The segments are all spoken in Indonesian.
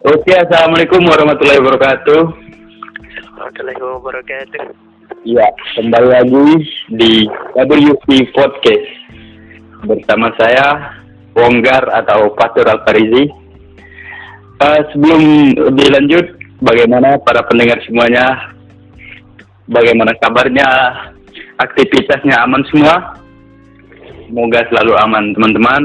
Oke, assalamualaikum warahmatullahi wabarakatuh. Warahmatullahi wabarakatuh. Ya, kembali lagi di WP Podcast bersama saya Wonggar atau Fatur Alfarizi. Uh, sebelum lebih lanjut, bagaimana para pendengar semuanya? Bagaimana kabarnya? Aktivitasnya aman semua? Semoga selalu aman, teman-teman.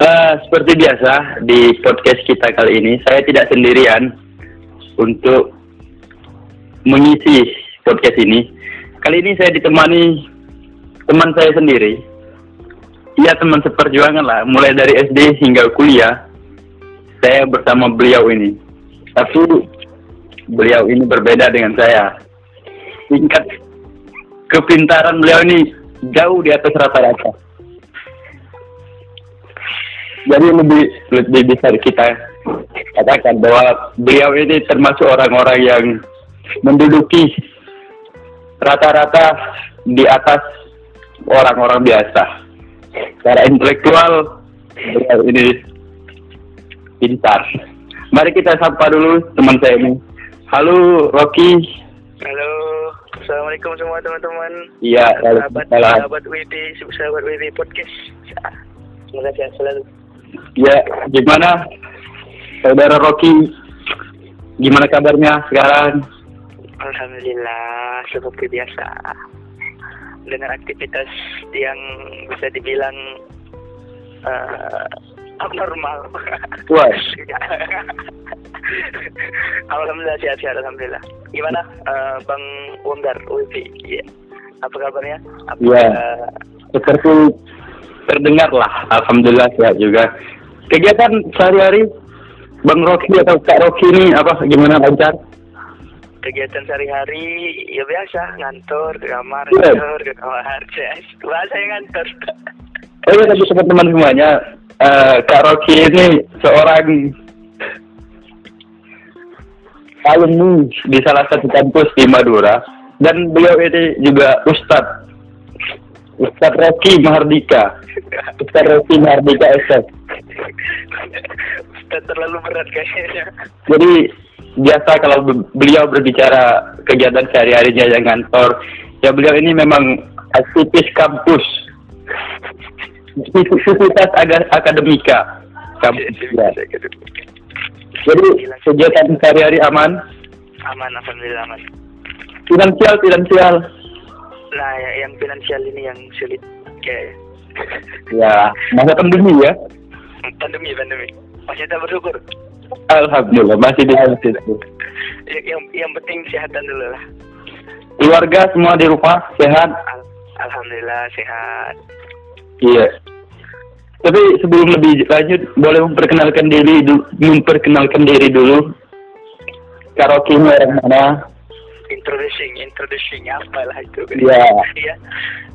Uh, seperti biasa di podcast kita kali ini, saya tidak sendirian untuk mengisi podcast ini. Kali ini saya ditemani teman saya sendiri. Iya teman seperjuangan lah, mulai dari SD hingga kuliah. Saya bersama beliau ini. Tapi beliau ini berbeda dengan saya. Tingkat kepintaran beliau ini jauh di atas rata-rata jadi lebih lebih bisa kita katakan bahwa beliau ini termasuk orang-orang yang menduduki rata-rata di atas orang-orang biasa. Secara intelektual beliau ini pintar. Mari kita sapa dulu teman saya ini. Halo Rocky. Halo, assalamualaikum semua teman-teman. Iya, sahabat sahabat WD, sahabat WD podcast. Semoga sehat selalu. Ya, gimana saudara Rocky? Gimana kabarnya sekarang? Alhamdulillah, seperti biasa. Dengan aktivitas yang bisa dibilang uh, abnormal. Wah. alhamdulillah sehat-sehat, alhamdulillah. Gimana, uh, Bang Wonggar, Wifi? Ya. Apa kabarnya? Apa, ya. Seperti terdengar lah. Alhamdulillah sehat juga. Kegiatan sehari-hari Bang Rocky atau Kak Rocky ini apa gimana lancar? Kegiatan sehari-hari ya biasa ngantor ke kamar, yeah. ngantor ke kamar. Bahasa yang ngantor. Oh iya tapi teman-teman semuanya uh, Kak Rocky ini seorang alumni di salah satu kampus di Madura dan beliau ini juga ustadz Ustadz Rocky Mahardika. Ustadz Rocky Mahardika SF Ustadz terlalu berat kayaknya. Jadi biasa kalau beliau berbicara kegiatan sehari-harinya yang kantor ya beliau ini memang aktivis kampus. Aktivitas akademika. Kampus ya. jadi kegiatan sehari-hari aman? Aman alhamdulillah aman. Finansial finansial Nah, ya, yang finansial ini yang sulit kayak. Ya, masa pandemi ya? Pandemi, pandemi. Masih tak bersyukur. Alhamdulillah, masih di situ. yang, yang, yang penting kesehatan dulu lah. Keluarga semua di rumah sehat? Al Alhamdulillah sehat. Iya. Tapi sebelum lebih lanjut, boleh memperkenalkan diri dulu, memperkenalkan diri dulu. Karaoke orang mana? Introducing introducing apa lah itu Iya. Yeah.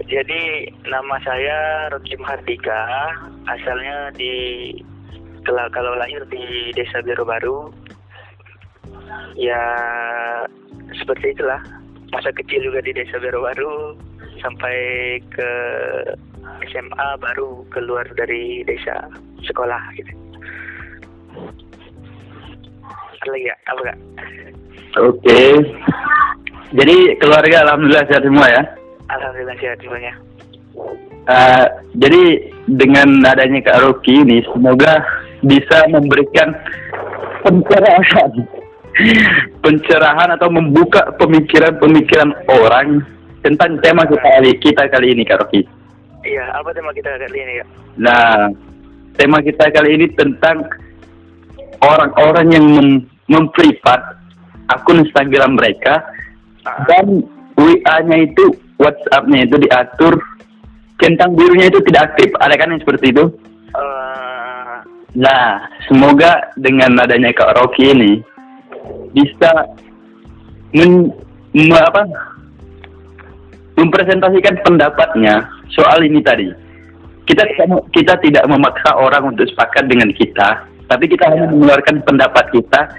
Jadi nama saya Rocky Mahardika, asalnya di kalau, kalau lahir di Desa Biru Baru. Ya seperti itulah. Masa kecil juga di Desa Biru Baru sampai ke SMA baru keluar dari desa sekolah gitu. Ada ya? Apa gak? Oke. Okay. Jadi keluarga alhamdulillah sehat semua ya. Alhamdulillah sehat semuanya. Uh, jadi dengan adanya Kak Rocky ini semoga bisa memberikan pencerahan pencerahan atau membuka pemikiran-pemikiran orang tentang tema kita kali kita kali ini Kak Rocky. Iya, apa tema kita kali ini Kak? Nah, tema kita kali ini tentang orang-orang yang mem memprivat akun Instagram mereka dan WA-nya itu WhatsApp-nya itu diatur centang birunya itu tidak aktif. Ada kan yang seperti itu? Uh... Nah, semoga dengan adanya Kak Rocky ini bisa men, me, apa, mempresentasikan pendapatnya soal ini tadi. Kita kita tidak memaksa orang untuk sepakat dengan kita, tapi kita hanya mengeluarkan pendapat kita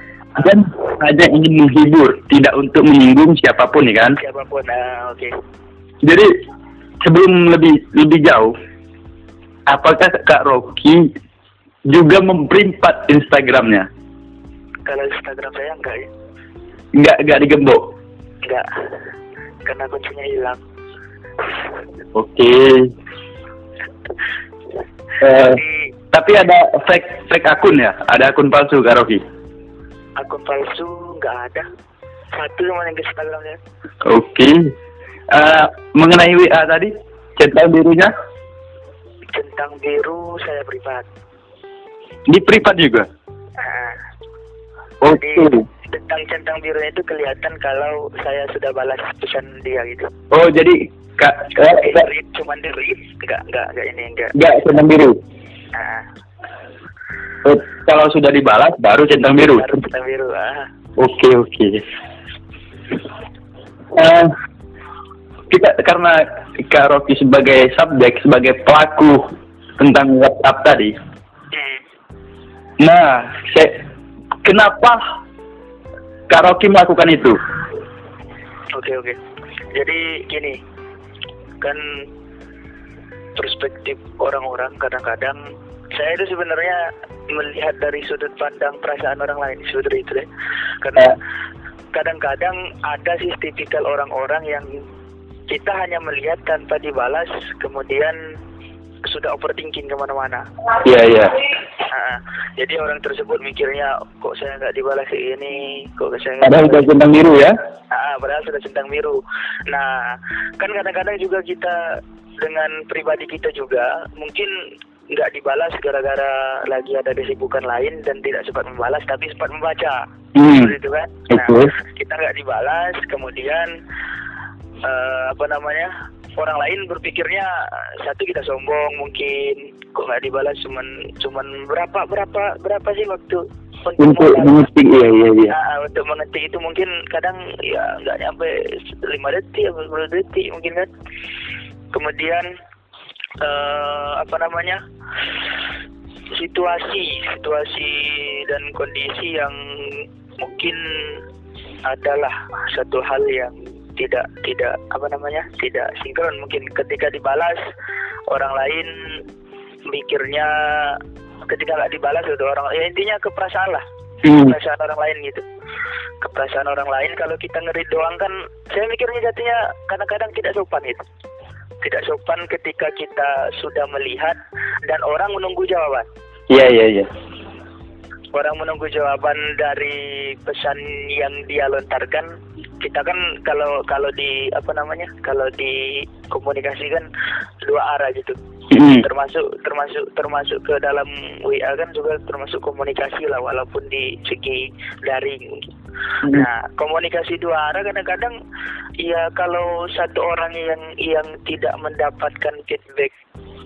dan hanya ingin menghibur, tidak untuk menyinggung siapa pun ya kan? Siapa pun, uh, oke. Okay. Jadi sebelum lebih lebih jauh, apakah Kak Rocky juga memprimpat Instagramnya? kalau Instagram saya enggak ya Nggak nggak digembok. enggak karena kuncinya hilang Oke. Eh, di tapi ada fake fake akun ya? Ada akun palsu Kak Rocky? Akun palsu nggak ada satu cuma yang ke Instagram ya Oke. Eh, mengenai WA tadi, centang birunya centang biru saya privat di privat juga. Nah, Oke. Jadi tentang centang birunya itu kelihatan kalau saya sudah balas pesan dia gitu. Oh jadi kak Kak, read, cuma di read, enggak, enggak, enggak ini, enggak. nggak centang biru. Nah, Kalau sudah dibalas baru centang biru. baru centang biru. Ah. Oke oke. Eh, kita karena Kak Rocky sebagai subjek sebagai pelaku tentang WhatsApp tadi. Hmm. Nah, saya, kenapa Kak Rocky melakukan itu? Oke, oke. Jadi gini, kan perspektif orang-orang kadang-kadang saya itu sebenarnya melihat dari sudut pandang perasaan orang lain sebenarnya itu deh. Karena Eh. kadang-kadang ada sih tipikal orang-orang yang kita hanya melihat tanpa dibalas, kemudian sudah overthinking ke mana-mana. Iya iya. Ah, jadi orang tersebut mikirnya kok saya nggak dibalas ini, kok saya nggak Padahal udah dibalas- centang biru ya? Ah, padahal sudah centang biru. Nah, kan kadang-kadang juga kita dengan pribadi kita juga mungkin nggak dibalas gara-gara lagi ada kesibukan lain dan tidak sempat membalas tapi sempat membaca. Hmm. Itu kan? Nah, Betul. kita nggak dibalas, kemudian eh, apa namanya? Orang lain berpikirnya satu kita sombong mungkin kok nggak dibalas cuman cuman berapa berapa berapa sih waktu Untuk mengetik iya iya iya. Nah, untuk mengetik itu mungkin kadang ya nggak nyampe lima detik atau 10 detik mungkin kan. Kemudian eh apa namanya situasi situasi dan kondisi yang mungkin adalah satu hal yang tidak tidak apa namanya tidak sinkron. Mungkin ketika dibalas orang lain mikirnya ketika nggak dibalas udah orang ya intinya keperasaan lah. Hmm. keperasaan orang lain gitu. Keperasaan orang lain kalau kita ngeri doang kan saya mikirnya jatuhnya kadang-kadang tidak sopan itu tidak sopan ketika kita sudah melihat dan orang menunggu jawaban Iya iya iya. orang menunggu jawaban dari pesan yang dia lontarkan kita kan kalau kalau di apa namanya kalau di komunikasi kan dua arah gitu. Termasuk termasuk termasuk ke dalam WA kan juga termasuk komunikasi lah walaupun di segi daring Hmm. Nah, komunikasi dua arah kadang-kadang ya kalau satu orang yang yang tidak mendapatkan feedback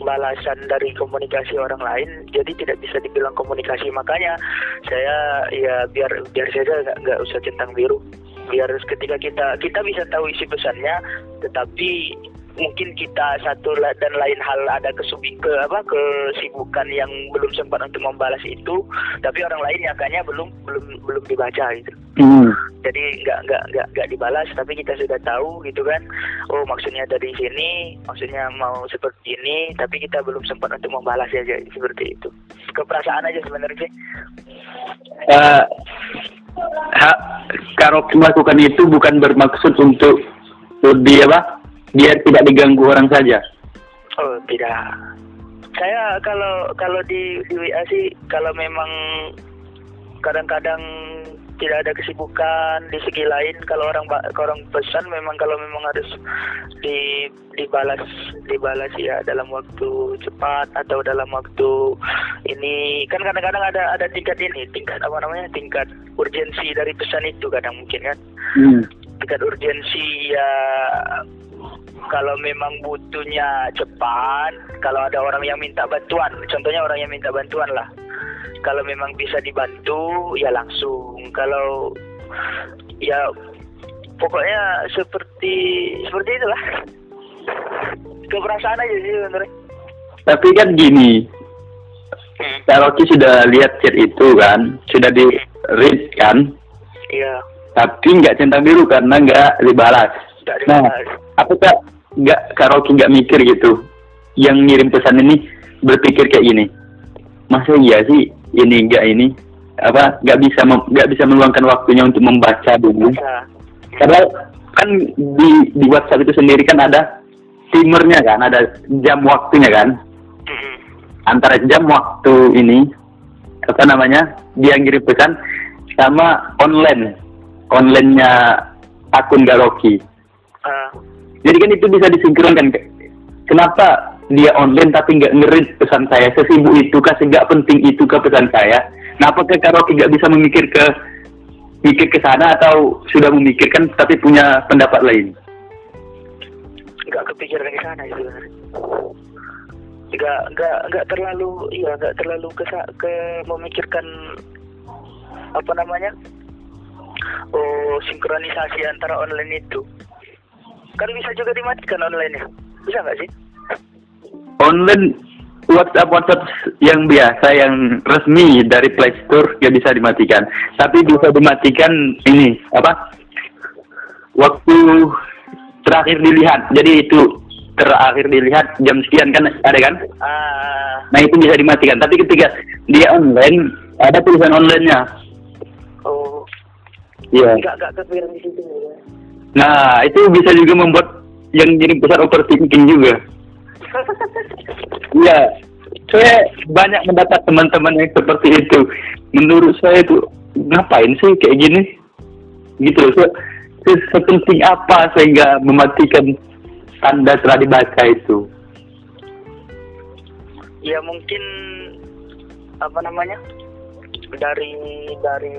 balasan dari komunikasi orang lain, jadi tidak bisa dibilang komunikasi. Makanya saya ya biar biar saja nggak nggak usah centang biru. Biar ketika kita kita bisa tahu isi pesannya, tetapi mungkin kita satu dan lain hal ada kesubi ke apa kesibukan yang belum sempat untuk membalas itu, tapi orang lain nyakanya belum belum belum dibaca gitu Hmm. jadi nggak nggak nggak nggak dibalas tapi kita sudah tahu gitu kan oh maksudnya dari sini maksudnya mau seperti ini tapi kita belum sempat untuk membalas aja seperti itu keperasaan aja sebenarnya Eh, ha, Rocky melakukan itu bukan bermaksud untuk lebih apa? Biar tidak diganggu orang saja. oh tidak saya kalau kalau di di WA sih kalau memang kadang-kadang tidak ada kesibukan di segi lain kalau orang orang pesan memang kalau memang harus di dibalas dibalas ya dalam waktu cepat atau dalam waktu ini kan kadang-kadang ada ada tingkat ini tingkat apa namanya tingkat urgensi dari pesan itu kadang mungkin kan Hmm. tingkat urgensi ya kalau memang butuhnya cepat kalau ada orang yang minta bantuan contohnya orang yang minta bantuan lah. Kalau memang bisa dibantu ya langsung. Kalau ya pokoknya seperti seperti itulah. Keperasaan aja sih sebenarnya. Tapi kan gini, Hmm. Kak Rocky sudah lihat chat itu kan, sudah di read kan, iya. Tapi nggak centang biru karena nggak dibalas. tidak Nah, dibalas apakah nggak Kak Rocky nggak mikir gitu? Yang ngirim pesan ini berpikir kayak gini, masa iya sih ini nggak ini? apa nggak bisa nggak bisa meluangkan waktunya untuk membaca dulu. Karena kan di di WhatsApp itu sendiri kan ada timernya kan, ada jam waktunya kan. Antara jam waktu ini apa namanya dia ngirim pesan sama online onlinenya akun Garoki. Jadi kan itu bisa disinkronkan. Kenapa dia online tapi nggak ngerit pesan saya? Sesibuk itu kah? Nggak penting itu ke pesan saya? Nah, apakah karaoke nggak bisa memikir ke mikir ke sana atau sudah memikirkan tapi punya pendapat lain? nggak kepikiran ke sana itu. Nggak nggak nggak terlalu iya nggak terlalu ke ke memikirkan apa namanya oh sinkronisasi antara online itu kan bisa juga dimatikan online ya bisa nggak sih Online WhatsApp WhatsApp yang biasa yang resmi dari Play Store nggak bisa dimatikan, tapi bisa dimatikan ini apa? Waktu terakhir dilihat. Jadi itu terakhir dilihat jam sekian kan ada kan? ah Nah itu bisa dimatikan. Tapi ketika dia online ada tulisan online-nya. oh Iya. nggak nggak kepikiran di situ ya Nah itu bisa juga membuat yang jadi besar overthinking juga. Iya. Saya banyak mendapat teman-teman yang seperti itu. Menurut saya itu ngapain sih kayak gini? Gitu. Se- se- Sepenting apa sehingga mematikan tanda telah dibaca itu? ya mungkin apa namanya dari dari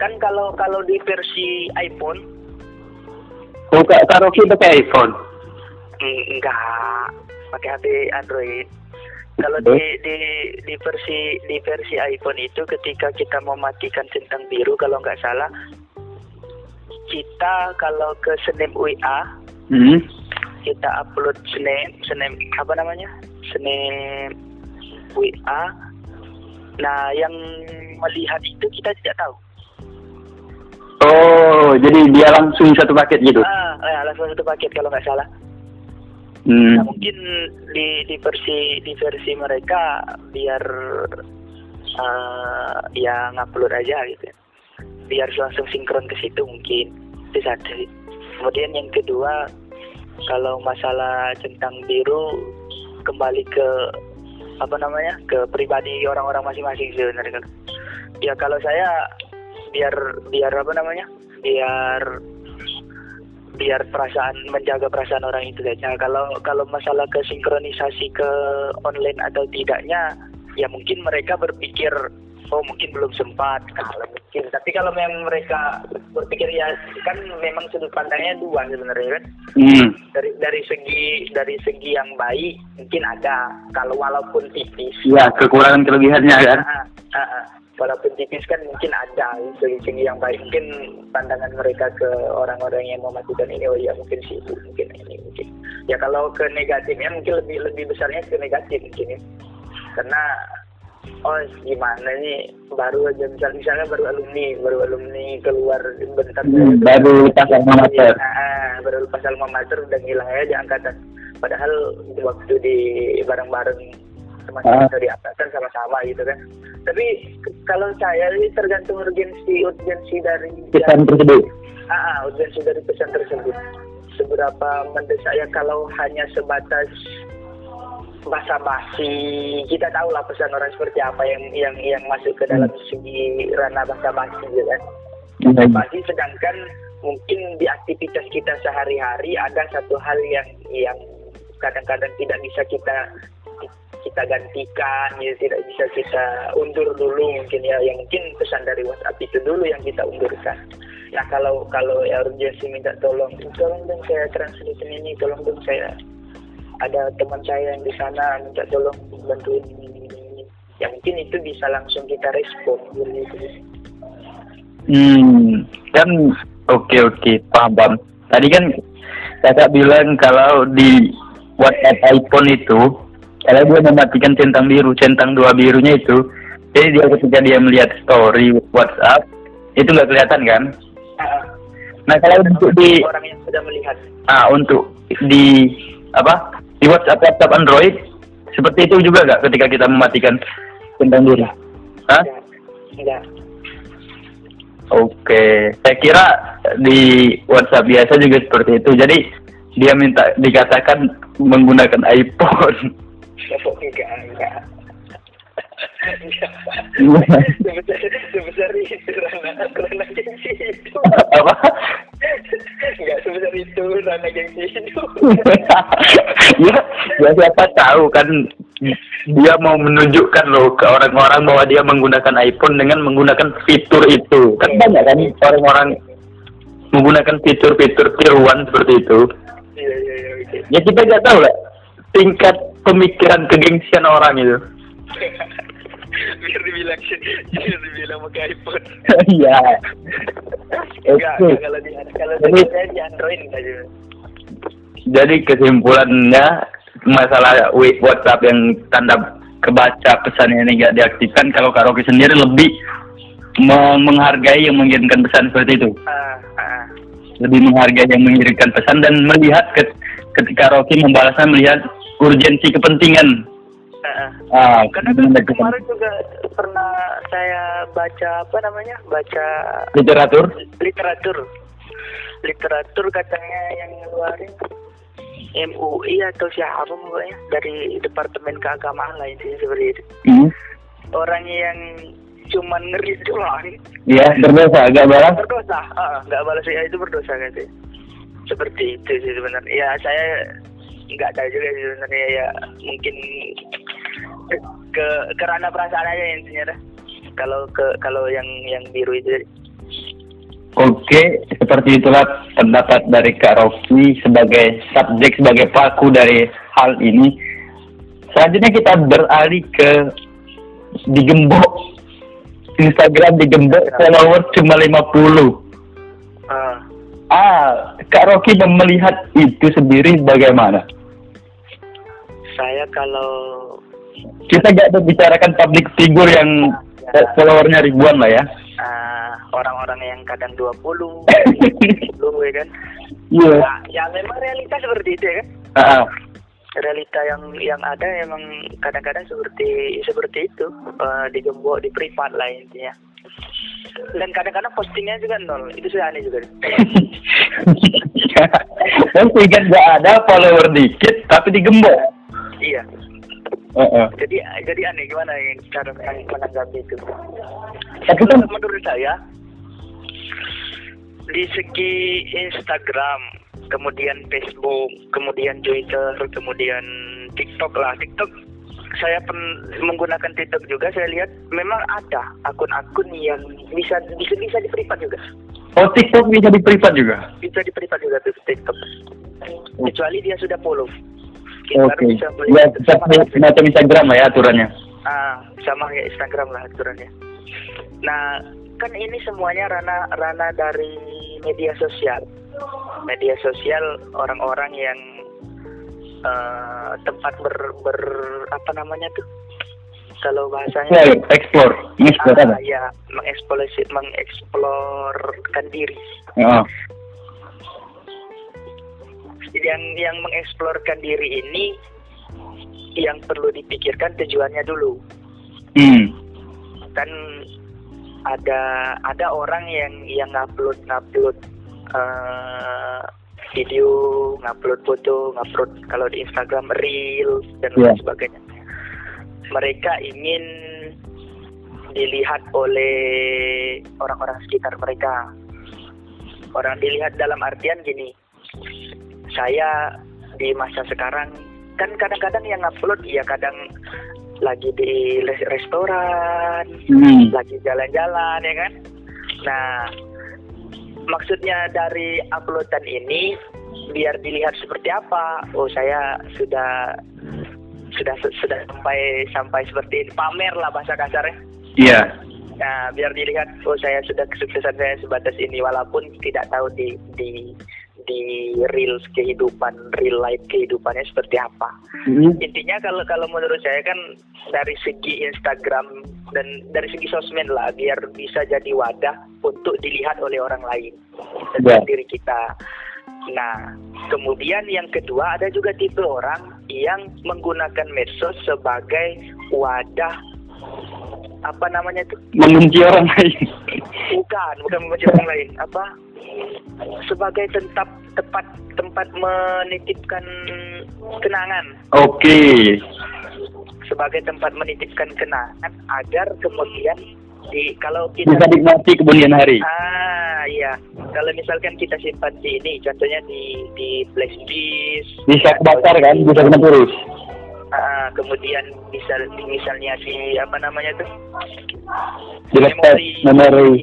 kan kalau kalau di versi iPhone? Oh, Kak karaoke pakai iPhone. mm, enggak. Pakai HP Android. Kalau di, di di versi di versi iPhone itu ketika kita mematikan centang biru kalau nggak salah kita kalau ke snap WA Hmm. kita upload snap snap apa namanya? Snap WA nah yang melihat itu kita tidak tahu Oh, jadi dia langsung satu paket gitu. ah eh, langsung satu paket kalau nggak salah Hmm. Nah, mungkin di di versi di versi mereka biar eh ya ngupload aja gitu ya. biar langsung sinkron ke situ mungkin itu satu kemudian yang kedua kalau masalah centang biru kembali ke apa namanya ke pribadi orang-orang masing-masing sebenarnya ya kalau saya biar biar apa namanya biar biar perasaan menjaga perasaan orang itu saja kalau kalau masalah kesinkronisasi ke online atau tidaknya ya mungkin mereka berpikir oh mungkin belum sempat kalau mungkin tapi kalau memang mereka berpikir ya kan memang sudut pandangnya dua sebenarnya kan Hmm. dari dari segi dari segi yang baik mungkin ada kalau walaupun tipis Ya, kekurangan kelebihannya kan. Ah. Walaupun tipis kan mungkin ada segi-segi yang baik. Mungkin pandangan mereka ke orang-orang yang mematikan ini oh ya mungkin sih itu mungkin ini mungkin. Ya kalau ke negatifnya mungkin lebih lebih besarnya ke negatif mungkin ya. Karena oh gimana nih baru aja misal misalnya baru alumni baru alumni keluar bentar. Hmm, baru lepas alma mater. Ah, baru lepas alma mater udah ngilang aja di angkatan. Padahal waktu di bareng-bareng teman-teman Ah. dari angkatan sama-sama gitu kan tapi kalau saya ini tergantung urgensi urgensi dari Pesan tersebut. ah, ah, urgensi dari pesan tersebut seberapa mendesak ya kalau hanya sebatas basa-basi kita tahu lah pesan orang seperti apa yang yang yang masuk ke dalam segi ranah basa-basi gitu kan Hmm. bagi sedangkan mungkin di aktivitas kita sehari-hari ada satu hal yang yang kadang-kadang tidak bisa kita kita gantikan ya tidak bisa kita undur dulu mungkin ya yang mungkin pesan dari WhatsApp itu dulu yang kita undurkan nah kalau kalau ya urgensi minta tolong tolong dong saya translatein ini tolong dong saya ada teman saya yang di sana minta tolong bantuin ini, ini, ini. ya mungkin itu bisa langsung kita respon gitu Hmm, kan oke oke paham paham. Tadi kan kakak bilang kalau di WhatsApp iPhone itu kalau dia mematikan centang biru, centang dua birunya itu, jadi dia ketika dia melihat story WhatsApp itu nggak kelihatan kan? Ah, Nah kalau untuk di orang yang sudah melihat ah untuk di apa di WhatsApp WhatsApp Android seperti itu juga nggak ketika kita mematikan centang biru? Hah? Enggak. Oke, saya kira di WhatsApp biasa juga seperti itu. Jadi dia minta dikatakan menggunakan iPhone. Enggak, enggak. Sebesar, sebesar itu Rana, gengsi itu. Apa? Enggak sebesar itu Rana gengsi itu. ya, ya siapa tahu kan dia mau menunjukkan loh ke orang-orang bahwa dia menggunakan iPhone dengan menggunakan fitur itu. Kan banyak kan orang-orang menggunakan fitur-fitur tiruan seperti itu. Iya, iya, iya. oke. Ya kita nggak tahu lah tingkat pemikiran kegengsian orang itu. biar dibilang biar dibilang pakai iPhone. Iya. Enggak, kalau di kalau Jadi- di Android juga. Jadi kesimpulannya masalah WhatsApp yang tanda kebaca pesannya ini nggak diaktifkan kalau karaoke sendiri lebih me- menghargai yang mengirimkan pesan seperti itu Ah, ah. lebih menghargai yang mengirimkan pesan dan melihat ke- ketika Rocky membalasnya melihat urgensi kepentingan ah, ah. Karena kan kemarin juga pernah saya baca apa namanya? Baca literatur literatur. Literatur katanya yang ngeluarin MUI atau siapa pokoknya dari departemen keagamaan lain sih seperti itu. hmm. Orang yang cuman ngeri doang ya berdosa agak barang berdosa, nggak balas ya itu berdosa katanya. Seperti itu sih sebenarnya. Ya saya nggak tahu juga sih sebenarnya ya mungkin ke ke ranah perasaan aja intinya dah. Kalau ke kalau yang yang biru itu Oke, seperti itulah pendapat dari Kak Rocky sebagai subjek, sebagai paku dari hal ini. Selanjutnya kita beralih ke digembok. Instagram digembok follower cuma 50. ah, Ah, Kak Rocky melihat itu sendiri bagaimana? Saya kalau Kita gak membicarakan public figure yang eh, followernya ribuan lah ya. ah, orang-orang yang kadang 20 20 ya kan Iya. ya, ya memang realita seperti itu ya kan Ah, ah. realita yang yang ada emang kadang-kadang seperti seperti itu eh, digembok di privat lah intinya dan kadang-kadang postingnya juga nol itu sudah aneh juga Dan nggak ada follower dikit tapi digembok. Iya. Heeh. jadi jadi aneh gimana yang cara menang- menanggapi itu? Tapi kan menurut saya di segi Instagram kemudian Facebook kemudian Twitter kemudian TikTok lah. TikTok saya pen, menggunakan TikTok juga saya lihat memang ada akun-akun yang bisa bisa bisa di privat juga. Oh TikTok bisa di privat juga. bisa di privat juga tuh TikTok. Kecuali dia sudah follow Oke. Kita bisa Ya, melihat seperti semacam Instagram lah ya aturannya. Ah, sama kayak Instagram lah aturannya. Nah, kan ini semuanya ranah ranah dari media sosial. Media sosial orang-orang yang eh, tempat ber, ber apa namanya tuh? Kalau bahasanya Ya, explore, explore ah, ya mengeksplorasi mengeksplorkan diri. Heeh. Yang yang mengeksplorkan diri ini yang perlu dipikirkan tujuannya dulu. Hmm. kan ada ada orang yang yang ngupload ngupload eh, video, ngupload foto, ngupload kalau di Instagram reels dan lain Iya. sebagainya. Mereka ingin dilihat oleh orang-orang sekitar mereka. Orang dilihat dalam artian gini, saya di masa sekarang kan kadang-kadang yang ngupload ya kadang lagi di restoran, Hmm. lagi jalan-jalan ya kan. Nah, maksudnya dari uploadan ini biar dilihat seperti apa. Oh, saya sudah sudah sudah sampai sampai seperti ini pamer lah bahasa kasarnya. Iya. Nah, biar dilihat oh saya sudah kesuksesan saya sebatas ini walaupun tidak tahu di di di real kehidupan, real life kehidupannya seperti apa Hmm. intinya kalau kalau menurut saya kan dari segi Instagram dan dari segi sosmed lah biar bisa jadi wadah untuk dilihat oleh orang lain tentang Ya. diri kita. Nah, kemudian yang kedua ada juga tipe orang yang menggunakan medsos sebagai wadah apa namanya itu Membenci orang lain. bukan bukan membaca orang lain apa sebagai tempat tempat tempat menitipkan kenangan Oke. sebagai tempat menitipkan kenangan agar kemudian di kalau kita Bisa nikmati kemudian hari. ah iya kalau misalkan kita simpan di ini contohnya di di flash disk Bisa kebakar kan, bisa kena terus. ah, kemudian bisa misalnya di apa namanya tuh Di memori.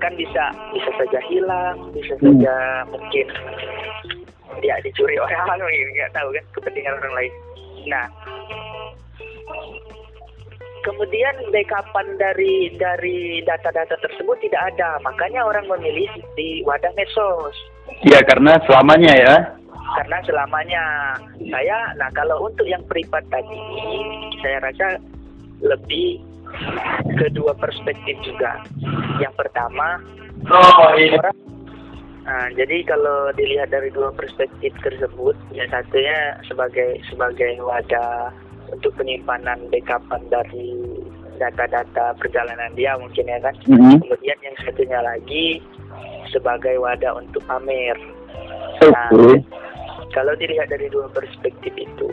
Kan bisa bisa saja hilang bisa Hmm. saja mungkin dia dicuri orang lain nggak tahu kan kepentingan orang lain nah kemudian backupan dari dari data-data tersebut tidak ada makanya orang memilih di wadah medsos Ya karena selamanya ya. karena selamanya saya nah kalau untuk yang privat tadi saya rasa lebih kedua perspektif juga yang pertama Oh iya. orang nah, jadi kalau dilihat dari dua perspektif tersebut yang satunya sebagai sebagai wadah untuk penyimpanan backupan dari data-data perjalanan dia mungkin ya kan Mhm. kemudian yang satunya lagi sebagai wadah untuk pamer Oke. kalau dilihat dari dua perspektif itu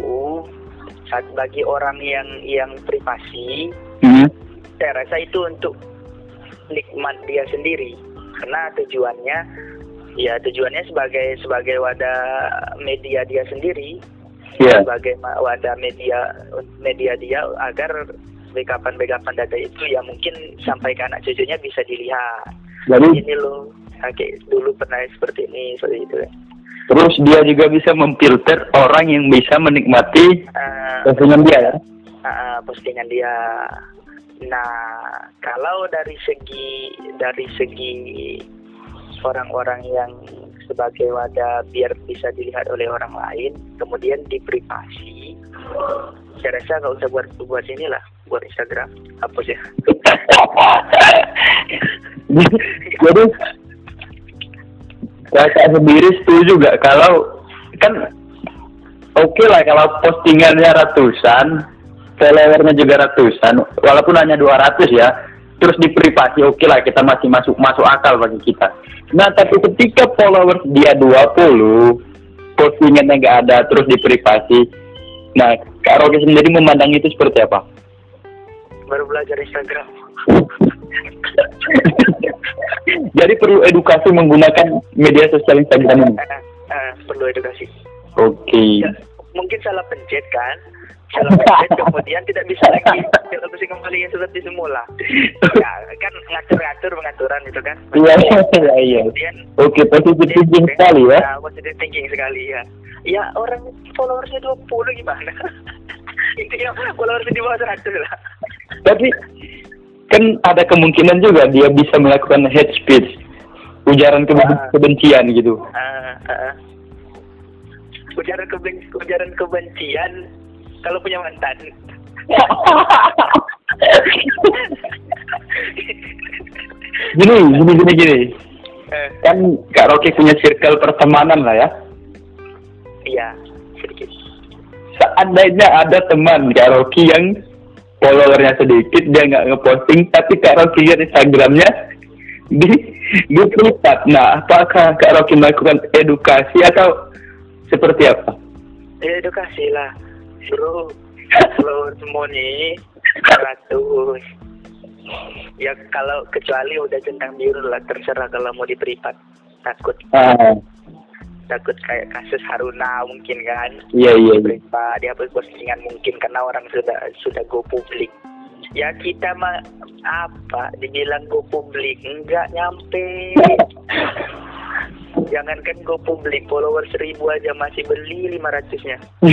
saat bagi orang yang yang privasi Mhm. saya rasa itu untuk nikmat dia sendiri karena tujuannya ya tujuannya sebagai sebagai wadah media dia sendiri Ya. sebagai wadah media media dia agar backupan backupan data itu ya mungkin sampai ke anak cucunya bisa dilihat Jadi ini loh kakek dulu pernah seperti ini seperti itu terus dia juga bisa memfilter orang yang bisa menikmati postingan dia ya. Uh, postingan dia. Nah, kalau dari segi dari segi orang-orang yang sebagai wadah biar bisa dilihat oleh orang lain, kemudian di privasi, saya rasa nggak usah buat buat inilah, buat Instagram, hapus ya. Jadi kakak sendiri setuju gak kalau kan oke lah kalau postingannya ratusan, followernya juga ratusan, walaupun hanya 200 ya, terus di privasi oke lah kita masih masuk masuk akal bagi kita. Nah tapi ketika followers dia 20, postingannya nggak ada terus di privasi, nah Kak Rocky sendiri memandang itu seperti apa? Baru belajar Instagram. Jadi perlu edukasi menggunakan media sosial Instagram ini. Eh, eh, perlu edukasi. Oke. Ya, mungkin salah pencet kan kemudian tidak bisa lagi bisa kembali yang seperti semula ya kan ngatur-ngatur pengaturan itu kan Iya, iya, iya. kemudian Oke, positif thinking sekali ya. ya positive thinking sekali ya ya orang followersnya 20 gimana intinya followersnya di bawah 100 lah Tapi kan ada kemungkinan juga dia bisa melakukan hate speech, ujaran keben- Ah. kebencian gitu. Ah, ah, ujaran keben ujaran kebencian kalau punya mantan Gini, gini, gini, gini. Eh, Kan Kak Rocky punya circle pertemanan lah ya. iya sedikit Seandainya ada teman Kak Rocky yang followernya sedikit, dia nggak ngeposting, tapi Kak Rocky lihat Instagramnya di di privat. Nah, apakah Kak Rocky melakukan edukasi atau seperti apa? ya edukasi lah suruh follower semua nih ratus ya kalau kecuali udah centang biru lah terserah kalau mau di privat takut. Ah, takut kayak kasus Haruna mungkin kan? Iya iya. iya. privat dia postingan mungkin karena orang sudah sudah go publik ya kita mah apa dibilang go publik enggak nyampe jangankan go publik follower seribu aja masih beli lima ratusnya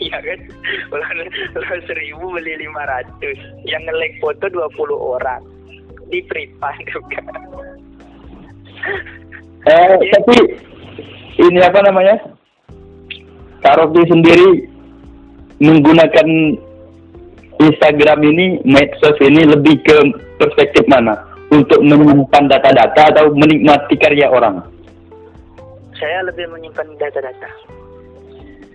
Iya kan? Kalau seribu beli lima ratus, yang nge-like foto dua puluh orang di privat juga. Eh, tapi ini apa namanya? Kak Rocky sendiri menggunakan Instagram ini, medsos ini lebih ke perspektif mana? Untuk menyimpan data-data atau menikmati karya orang? Saya lebih menyimpan data-data.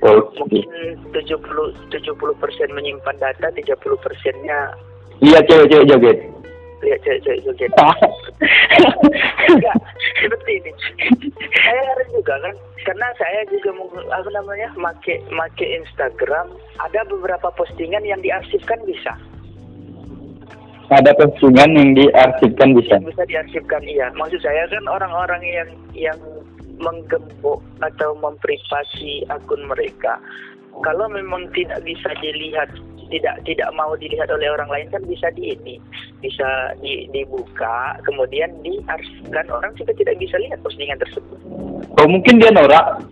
Oke. Mungkin 70 70 persen menyimpan data, 30 persennya Iya cewek-cewek joget. lihat cewek-cewek joget. Enggak, seperti ini. Saya heran juga kan, karena saya juga apa namanya, make make Instagram, ada beberapa postingan yang diarsipkan bisa, Ada postingan yang diarsipkan bisa. bisa diarsipkan iya. Maksud saya kan orang-orang yang yang menggembok atau memprivasi akun mereka, kalau memang tidak bisa dilihat tidak tidak mau dilihat oleh orang lain kan bisa di ini bisa di, dibuka kemudian diarsipkan orang juga tidak bisa lihat postingan tersebut Oh mungkin dia norak.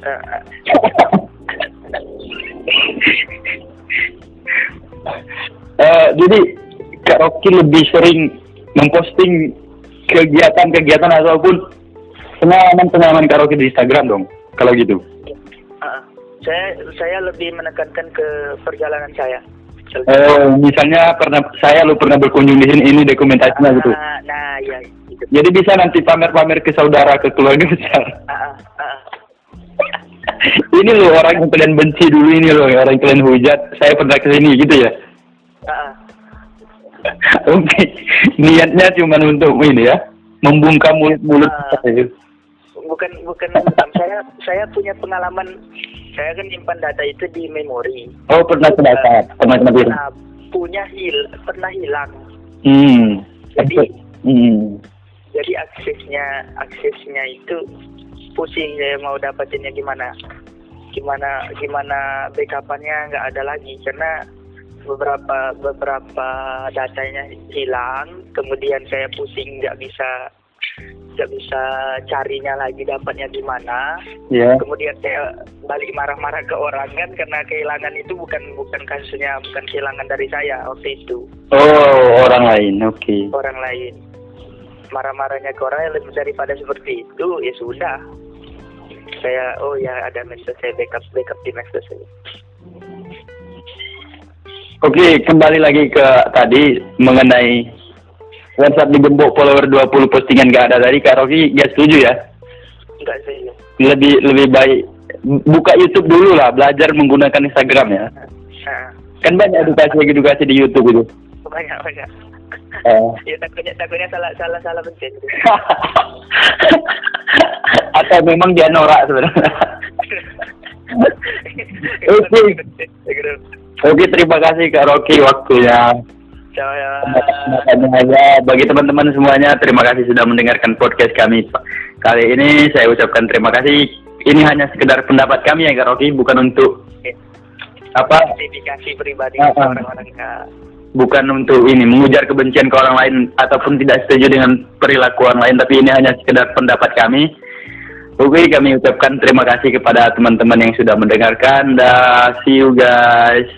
Ah, ah, Eh, jadi Kak Rocky lebih sering memposting kegiatan-kegiatan ataupun pengalaman-pengalaman Kak Rocky di Instagram dong. Kalau gitu. ah. saya saya lebih menekankan ke perjalanan saya Eh, misalnya pernah saya lu pernah berkunjung di sini ini dokumentasinya gitu. nah, nah ya gitu. Jadi bisa nanti pamer-pamer ke saudara ke keluarga besar. Ah, ah, ah. Ini loh orang yang kalian benci dulu ini loh orang yang kalian hujat. Saya pernah ke sini gitu ya. Ah. Oke, niatnya cuma untuk ini ya, membungkam mulut-mulut. Ah. bukan bukan saya saya punya pengalaman saya kan nyimpan data itu di memori Oh pernah terdapat, pernah pernah bilang. nah, punya hil pernah hilang Hmm. Jadi- Hmm. jadi aksesnya aksesnya itu pusing saya mau dapatinnya gimana. Gimana gimana backupannya nggak ada lagi. Karena beberapa beberapa datanya hilang kemudian saya pusing nggak bisa nggak bisa carinya lagi dapatnya di mana Ya. kemudian saya balik marah-marah ke orang kan karena kehilangan itu bukan bukan kasusnya bukan kehilangan dari saya waktu itu. Oh orang lain, oke. orang lain. Marah-marahnya ke orang yang lebih daripada seperti itu ya sudah saya oh ya ada medsos saya backup backup di medsos saya Oke, kembali lagi ke tadi mengenai WhatsApp digembok follower 20 postingan gak ada tadi Kak Rocky gak setuju ya? enggak saya Lebih lebih baik buka YouTube dulu lah, belajar menggunakan Instagram ya. nah, Kan banyak edukasi-edukasi di YouTube itu. banyak banyak Eh. ya takutnya takutnya salah salah salah pencet Atau memang dia norak sebenarnya. Oke. Oke, terima kasih Kak Rocky waktunya. aja bagi teman-teman semuanya terima kasih sudah mendengarkan podcast kami kali ini saya ucapkan terima kasih ini hanya sekedar pendapat kami ya Kak Rocky bukan untuk apa identifikasi pribadi Ah, ah. orang-orang Kak. Bukan untuk ini mengujar kebencian ke orang lain ataupun tidak setuju dengan perilaku orang lain tapi ini hanya sekedar pendapat kami. Oke kami ucapkan terima kasih kepada teman-teman yang sudah mendengarkan. Dan see you guys